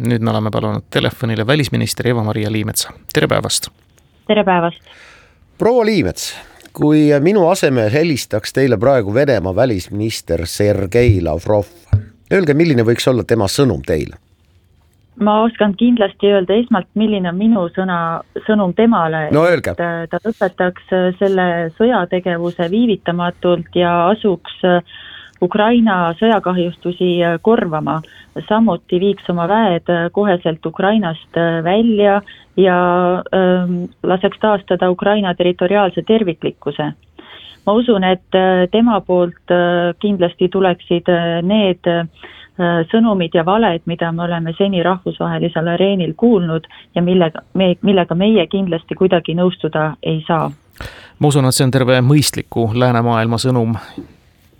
nüüd me oleme palunud telefonile välisminister Eva-Maria Liimetsa, tere päevast! tere päevast! proua Liimets, kui minu asemel helistaks teile praegu Venemaa välisminister Sergei Lavrov, öelge, milline võiks olla tema sõnum teile? ma oskan kindlasti öelda esmalt, milline on minu sõna, sõnum temale. no öelge. ta lõpetaks selle sõjategevuse viivitamatult ja asuks Ukraina sõjakahjustusi korvama. samuti viiks oma väed koheselt Ukrainast välja ja ähm, laseks taastada Ukraina territoriaalse terviklikkuse. ma usun, et tema poolt kindlasti tuleksid need Äh, sõnumid ja valed, mida me oleme seni rahvusvahelisel areenil kuulnud ja millega me, millega meie kindlasti kuidagi nõustuda ei saa. ma usun, et see on terve mõistliku läänemaailma sõnum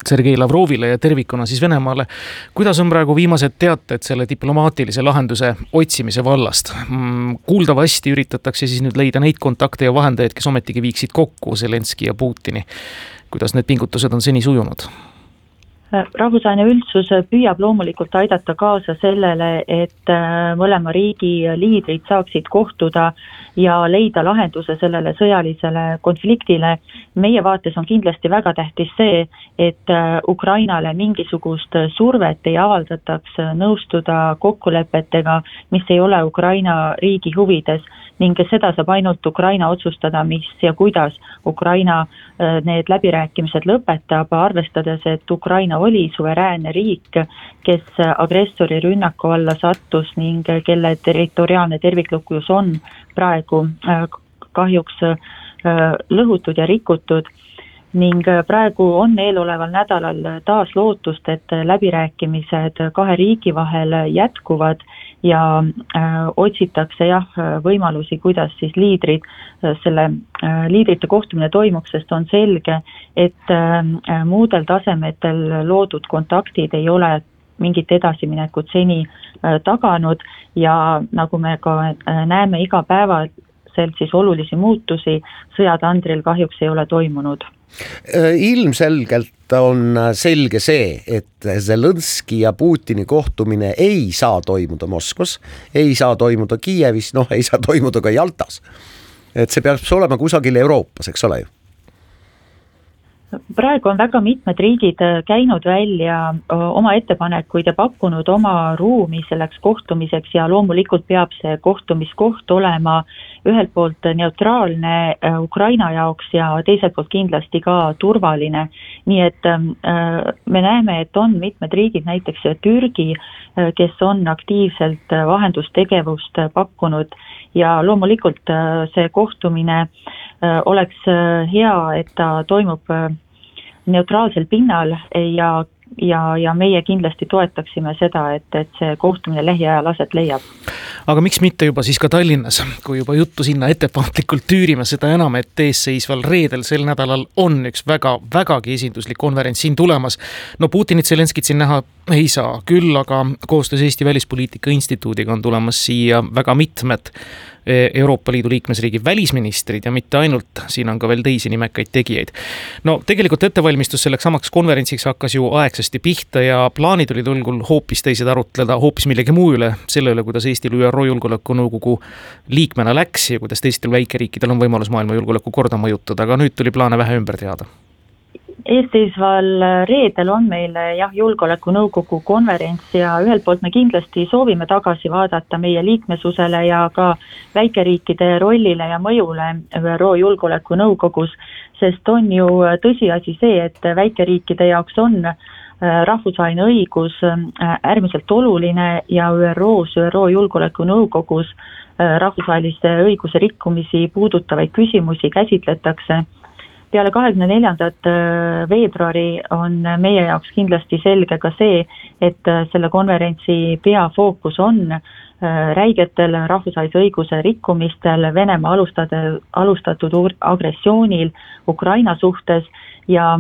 Sergei Lavrovile ja tervikuna siis Venemaale. kuidas on praegu viimased teated selle diplomaatilise lahenduse otsimise vallast? Mm, kuuldavasti üritatakse siis nüüd leida neid kontakte ja vahendajaid, kes ometigi viiksid kokku Zelenskõi ja Putini. kuidas need pingutused on seni sujunud? Rahvusvaheline üldsus püüab loomulikult aidata kaasa sellele, et äh, mõlema riigi liidrid saaksid kohtuda ja leida lahenduse sellele sõjalisele konfliktile. meie vaates on kindlasti väga tähtis see, et äh, Ukrainale mingisugust survet ei avaldataks nõustuda kokkulepetega, mis ei ole Ukraina riigi huvides ning seda saab ainult Ukraina otsustada, mis ja kuidas Ukraina äh, need läbirääkimised lõpetab, arvestades, et Ukraina oli suveräänne riik, kes agressori rünnaku alla sattus ning kelle territoriaalne terviklikkus on praegu äh, kahjuks äh, lõhutud ja rikutud. Ning praegu on eeloleval nädalal taas lootust, et läbirääkimised kahe riigi vahel jätkuvad ja äh, otsitakse jah, võimalusi, kuidas siis liidrid, selle liidrite kohtumine toimuks, sest on selge, et muudel tasemetel loodud kontaktid ei ole mingit edasiminekut seni taganud ja nagu me ka näeme igapäevaselt, siis olulisi muutusi sõjatandril kahjuks ei ole toimunud. Äh, ilmselgelt on selge see, et Zelenskõi ja Putini kohtumine ei saa toimuda Moskvas, ei saa toimuda Kiievis, noh, ei saa toimuda ka Jaltas. et see peaks olema kusagil Euroopas, eks ole ju praegu on väga mitmed riigid äh, käinud välja äh, oma ettepanekuid ja pakkunud oma ruumi selleks kohtumiseks ja loomulikult peab see kohtumiskoht olema ühelt poolt neutraalne äh, Ukraina jaoks ja teiselt poolt kindlasti ka turvaline. nii et ähm, me näeme, et on mitmed riigid, näiteks Türgi, kes on aktiivselt vahendustegevust pakkunud ja loomulikult see kohtumine oleks hea, et ta toimub neutraalsel pinnal ja, ja, ja meie kindlasti toetaksime seda, et, et see kohtumine lähiajal aset leiab. aga miks mitte juba siis ka Tallinnas, kui juba juttu sinna ettevaatlikult tüürime, seda enam, et eesseisval reedel sel nädalal on üks väga, vägagi esinduslik konverents siin tulemas. no Putinit, Zelenskit siin näha ei saa, küll aga koostöös Eesti Välispoliitika Instituudiga on tulemas siia väga mitmed E, Euroopa Liidu liikmesriigi välisministrid ja mitte ainult, siin on ka veel teisi nimekaid tegijaid. no tegelikult ettevalmistus selleks samaks konverentsiks hakkas ju aegsasti pihta ja plaanid olid algul hoopis teised, arutleda hoopis millegi muu üle, selle üle, kuidas Eestil ÜRO Julgeolekunõukogu liikmena läks ja kuidas teistel väikeriikidel on võimalus maailma julgeolekukorda mõjutada, aga nüüd tuli plaane vähe ümber teada eesseisval reedel on meil jah, Julgeolekunõukogu konverents ja ühelt poolt me kindlasti soovime tagasi vaadata meie liikmesusele ja ka väikeriikide rollile ja mõjule ÜRO Julgeolekunõukogus, sest on ju tõsiasi see, et väikeriikide jaoks on äh, rahvusvaheline õigus äh, äärmiselt oluline ja ÜRO-s, ÜRO Julgeolekunõukogus äh, rahvusvahelise õiguse rikkumisi puudutavaid küsimusi käsitletakse peale kahekümne neljandat äh, veebruari on meie jaoks kindlasti selge ka see, et äh, selle konverentsi peafookus on äh, räigetel rahvusvahelise õiguse rikkumistel, Venemaa alustada, alustatud agressioonil Ukraina suhtes ja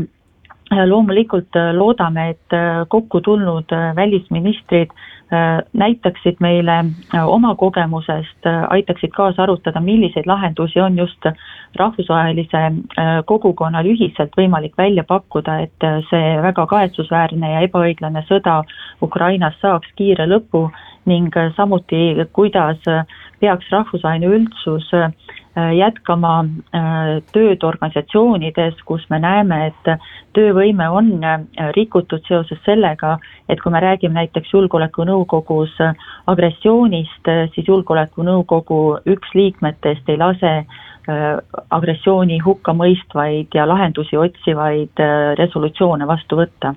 loomulikult loodame, et kokku tulnud välisministrid näitaksid meile äh, oma kogemusest, äh, aitaksid kaasa arutada, milliseid lahendusi on just rahvusvahelise kogukonnal ühiselt võimalik välja pakkuda, et see väga kahetsusväärne ja ebaõiglane sõda Ukrainas saaks kiire lõpu ning samuti, kuidas peaks rahvusvaheline üldsus Äh, jätkama äh, tööd organisatsioonides, kus me näeme, et töövõime on äh, rikutud seoses sellega, et kui me räägime näiteks Julgeolekunõukogus agressioonist, siis Julgeolekunõukogu üks liikmetest ei lase agressiooni hukka mõistvaid ja lahendusi otsivaid resolutsioone vastu võtta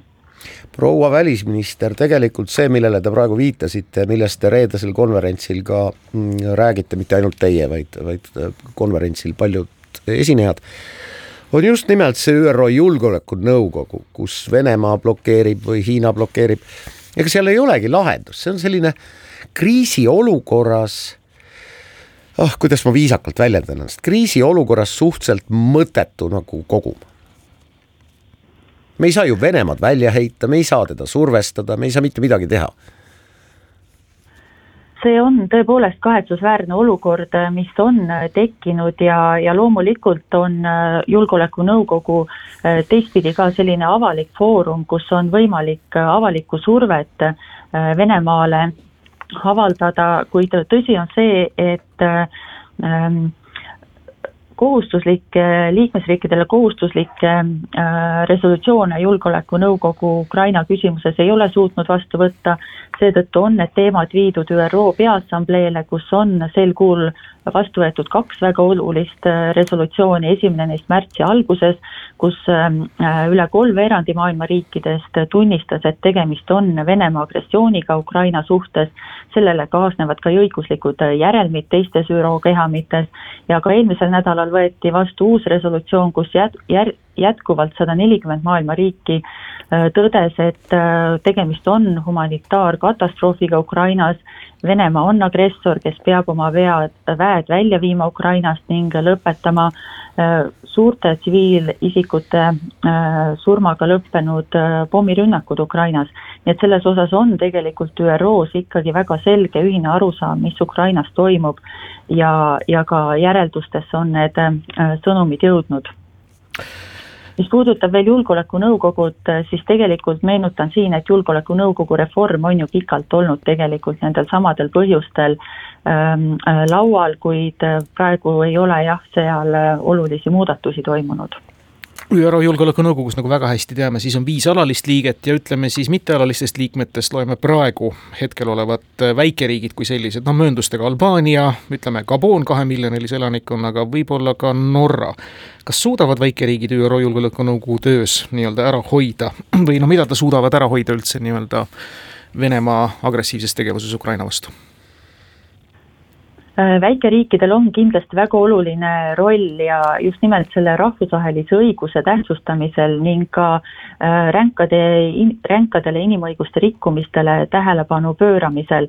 proua välisminister, tegelikult see, millele te praegu viitasite, millest te reedesel konverentsil ka mm, räägite, mitte ainult teie, vaid, vaid äh, konverentsil paljud esinejad, on just nimelt see ÜRO Julgeolekunõukogu, kus Venemaa blokeerib või Hiina blokeerib. ega seal ei olegi lahendust, see on selline kriisiolukorras ah oh,, kuidas ma viisakalt väljendan ennast, kriisiolukorras suhteliselt mõttetu nagu kogum me ei saa ju Venemaad välja heita, me ei saa teda survestada, me ei saa mitte midagi teha. See on tõepoolest kahetsusväärne olukord, mis on tekkinud ja, ja loomulikult on äh, Julgeolekunõukogu äh, teistpidi ka selline avalik foorum, kus on võimalik äh, avalikku survet Venemaale avaldada, kuid tõsi on see, et ähm, kohustuslikke, liikmesriikidele kohustuslikke äh, resolutsioone Julgeolekunõukogu Ukraina küsimuses ei ole suutnud vastu võtta, seetõttu on need teemad viidud ÜRO Peaassambleele, kus on sel kuul vastu võetud kaks väga olulist äh, resolutsiooni, esimene neist märtsi alguses, kus ähm, äh, üle kolmveerandi maailma riikidest tunnistas, et tegemist on Venemaa agressiooniga Ukraina suhtes, sellele kaasnevad ka õiguslikud järelmid teistes ÜRO kehamites. Ja ka eelmisel nädalal võeti vastu uus resolutsioon, kus jät-, jär-, jätkuvalt sada nelikümmend maailma riiki äh, tõdes, et tegemist on humanitaarkatastroofiga Ukrainas. Venemaa on agressor, kes peab oma vead, väed välja viima Ukrainast ning lõpetama äh, suurte tsiviilisikute äh, surmaga lõppenud äh, pommirünnakud Ukrainas. nii et selles osas on tegelikult ÜRO-s ikkagi väga selge ühine arusaam, mis Ukrainas toimub. Ja, ja ka järeldustesse on need sõnumid jõudnud mis puudutab veel Julgeolekunõukogud, siis tegelikult meenutan siin, et Julgeolekunõukogu reform on ju pikalt olnud tegelikult nendel samadel põhjustel ähm, äh, laual, kuid praegu ei ole jah, seal olulisi muudatusi toimunud ÜRO Julgeolekunõukogus, nagu väga hästi teame, siis on viis alalist liiget ja ütleme siis mittealalistest liikmetest loeme praegu hetkel olevat väikeriigid kui sellised, noh mööndustega Albaania, ütleme Gabon kahemiljonilise elanikkonnaga, võib-olla ka Norra. kas suudavad väikeriigid ÜRO Julgeolekunõukogu töös nii-öelda ära hoida või noh, mida ta suudavad ära hoida üldse nii-öelda Venemaa agressiivses tegevuses Ukraina vastu? Äh, väikeriikidel on kindlasti väga oluline roll ja just nimelt selle rahvusvahelise õiguse tähtsustamisel ning ka äh, ränkade, ränkadele inimõiguste rikkumistele tähelepanu pööramisel.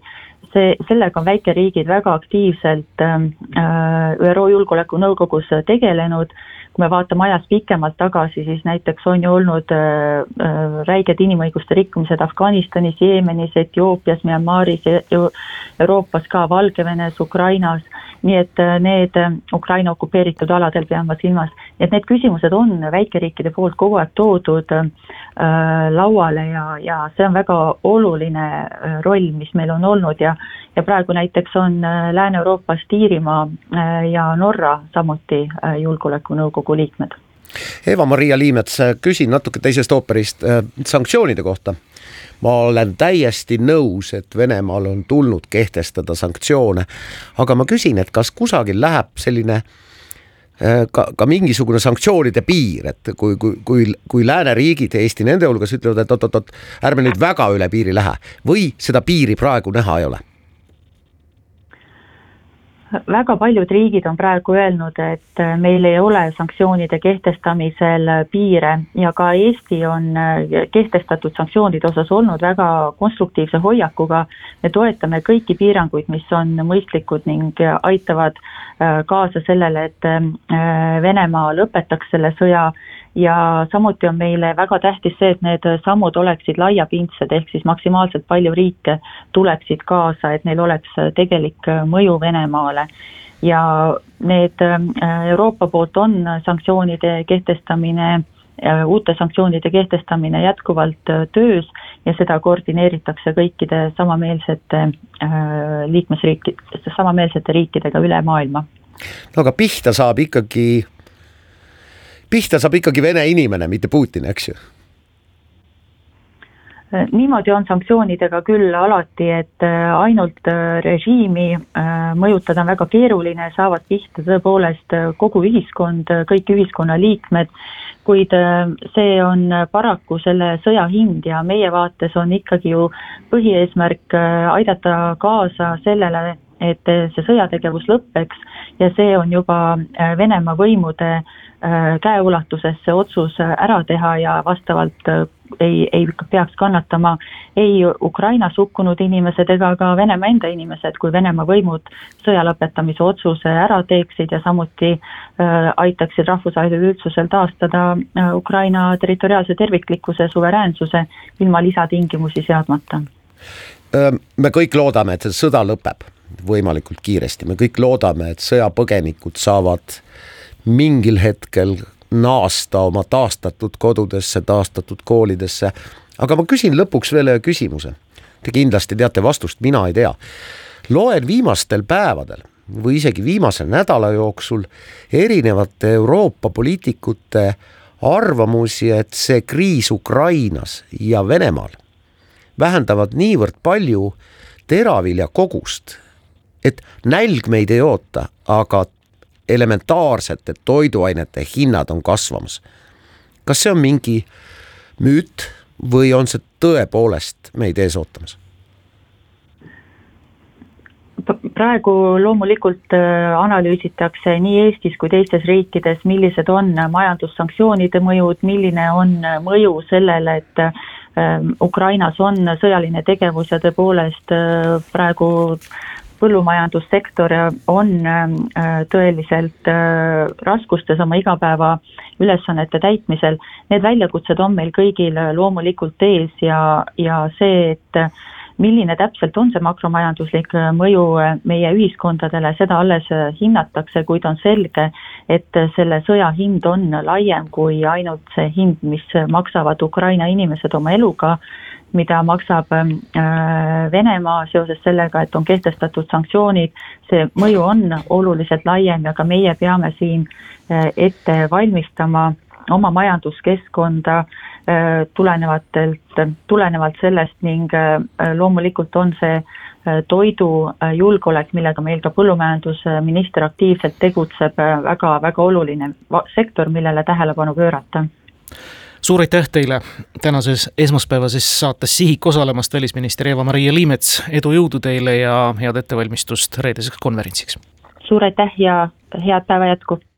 see, sellega on väikeriigid väga aktiivselt ähm, äh, ÜRO Julgeolekunõukogus tegelenud kui me vaatame ajas pikemalt tagasi, siis näiteks on ju olnud äh, äh, räiged inimõiguste rikkumised Afganistanis, Jeemenis, Etioopias, Myanmaris, Euroopas ka, Valgevenes, Ukrainas, nii et äh, need Ukraina okupeeritud aladel pean ma silmas, et need küsimused on väikeriikide poolt kogu aeg toodud äh, lauale ja, ja see on väga oluline roll, mis meil on olnud ja ja praegu näiteks on Lääne-Euroopast Iirimaa ja Norra samuti Julgeolekunõukogu Nõukogu liikmed. Eva-Maria Liimets, küsin natuke teisest ooperist äh, sanktsioonide kohta. ma olen täiesti nõus, et Venemaal on tulnud kehtestada sanktsioone, aga ma küsin, et kas kusagil läheb selline äh, ka, ka mingisugune sanktsioonide piir, et kui, kui, kui, kui lääneriigid, Eesti nende hulgas ütlevad, et oot-oot-oot, ärme nüüd väga üle piiri lähe või seda piiri praegu näha ei ole väga paljud riigid on praegu öelnud, et äh, meil ei ole sanktsioonide kehtestamisel piire ja ka Eesti on äh, kehtestatud sanktsioonide osas olnud väga konstruktiivse hoiakuga. me toetame kõiki piiranguid, mis on mõistlikud ning aitavad äh, kaasa sellele, et Venemaa lõpetaks selle sõja ja samuti on meile väga tähtis see, et need sammud oleksid laiapindsed, ehk siis maksimaalselt palju riike tuleksid kaasa, et neil oleks tegelik mõju Venemaale. ja need äh, Euroopa poolt on sanktsioonide kehtestamine uute sanktsioonide kehtestamine jätkuvalt töös ja seda koordineeritakse kõikide samameelsete liikmesriikide, samameelsete riikidega üle maailma. no aga pihta saab ikkagi, pihta saab ikkagi Vene inimene, mitte Putin, eks ju? Niimoodi on sanktsioonidega küll alati, et äh, ainult äh, režiimi äh, mõjutada on väga keeruline, saavad pihta tõepoolest kogu ühiskond, kõik ühiskonnaliikmed, kuid see on paraku selle sõja hind ja meie vaates on ikkagi ju põhieesmärk aidata kaasa sellele, et see sõjategevus lõpeks ja see on juba Venemaa võimude käeulatuses see otsus ära teha ja vastavalt ei, ei peaks kannatama ei Ukrainas hukkunud inimesed ega ka Venemaa enda inimesed, kui Venemaa võimud sõja lõpetamise otsuse ära teeksid ja samuti aitaksid rahvusvahelisel üldsusel taastada Ukraina territoriaalse terviklikkuse, suveräänsuse ilma lisatingimusi seadmata. me kõik loodame, et see sõda lõpeb võimalikult kiiresti, me kõik loodame, et sõjapõgenikud saavad mingil hetkel naasta oma taastatud kodudesse, taastatud koolidesse. aga ma küsin lõpuks veel ühe küsimuse. Te kindlasti teate vastust, mina ei tea. loen viimastel päevadel või isegi viimase nädala jooksul erinevate Euroopa poliitikute arvamusi, et see kriis Ukrainas ja Venemaal vähendavad niivõrd palju teravilja kogust, et nälg meid ei oota, aga elementaarsete toiduainete hinnad on kasvamas. kas see on mingi müüt või on see tõepoolest meid ees ootamas? praegu loomulikult äh, analüüsitakse nii Eestis kui teistes riikides, millised on majandussanktsioonide mõjud, milline on mõju sellele, et äh, Ukrainas on sõjaline tegevus ja tõepoolest äh, praegu põllumajandussektor on äh, tõeliselt äh, raskustes oma igapäevaülesannete täitmisel. Need väljakutsed on meil kõigil loomulikult ees ja, ja see, et milline täpselt on see makromajanduslik mõju meie ühiskondadele, seda alles hinnatakse, kuid on selge, et selle sõja hind on laiem kui ainult see hind, mis maksavad Ukraina inimesed oma eluga mida maksab ähm, äh, Venemaa seoses sellega, et on kehtestatud sanktsioonid, see mõju on oluliselt laiem ja ka meie peame siin äh, ette valmistama oma majanduskeskkonda äh, tulenevatelt, tulenevalt sellest ning loomulikult on see toidujulgeolek, millega meil ka põllumajandusminister aktiivselt tegutseb väga,, väga-väga oluline sektor, millele tähelepanu pöörata suur aitäh teile tänases esmaspäevases saates Sihik osalemast, välisminister Eva-Maria Liimets, edu, jõudu teile ja head ettevalmistust reedeseks konverentsiks! suur aitäh ja head päeva jätku!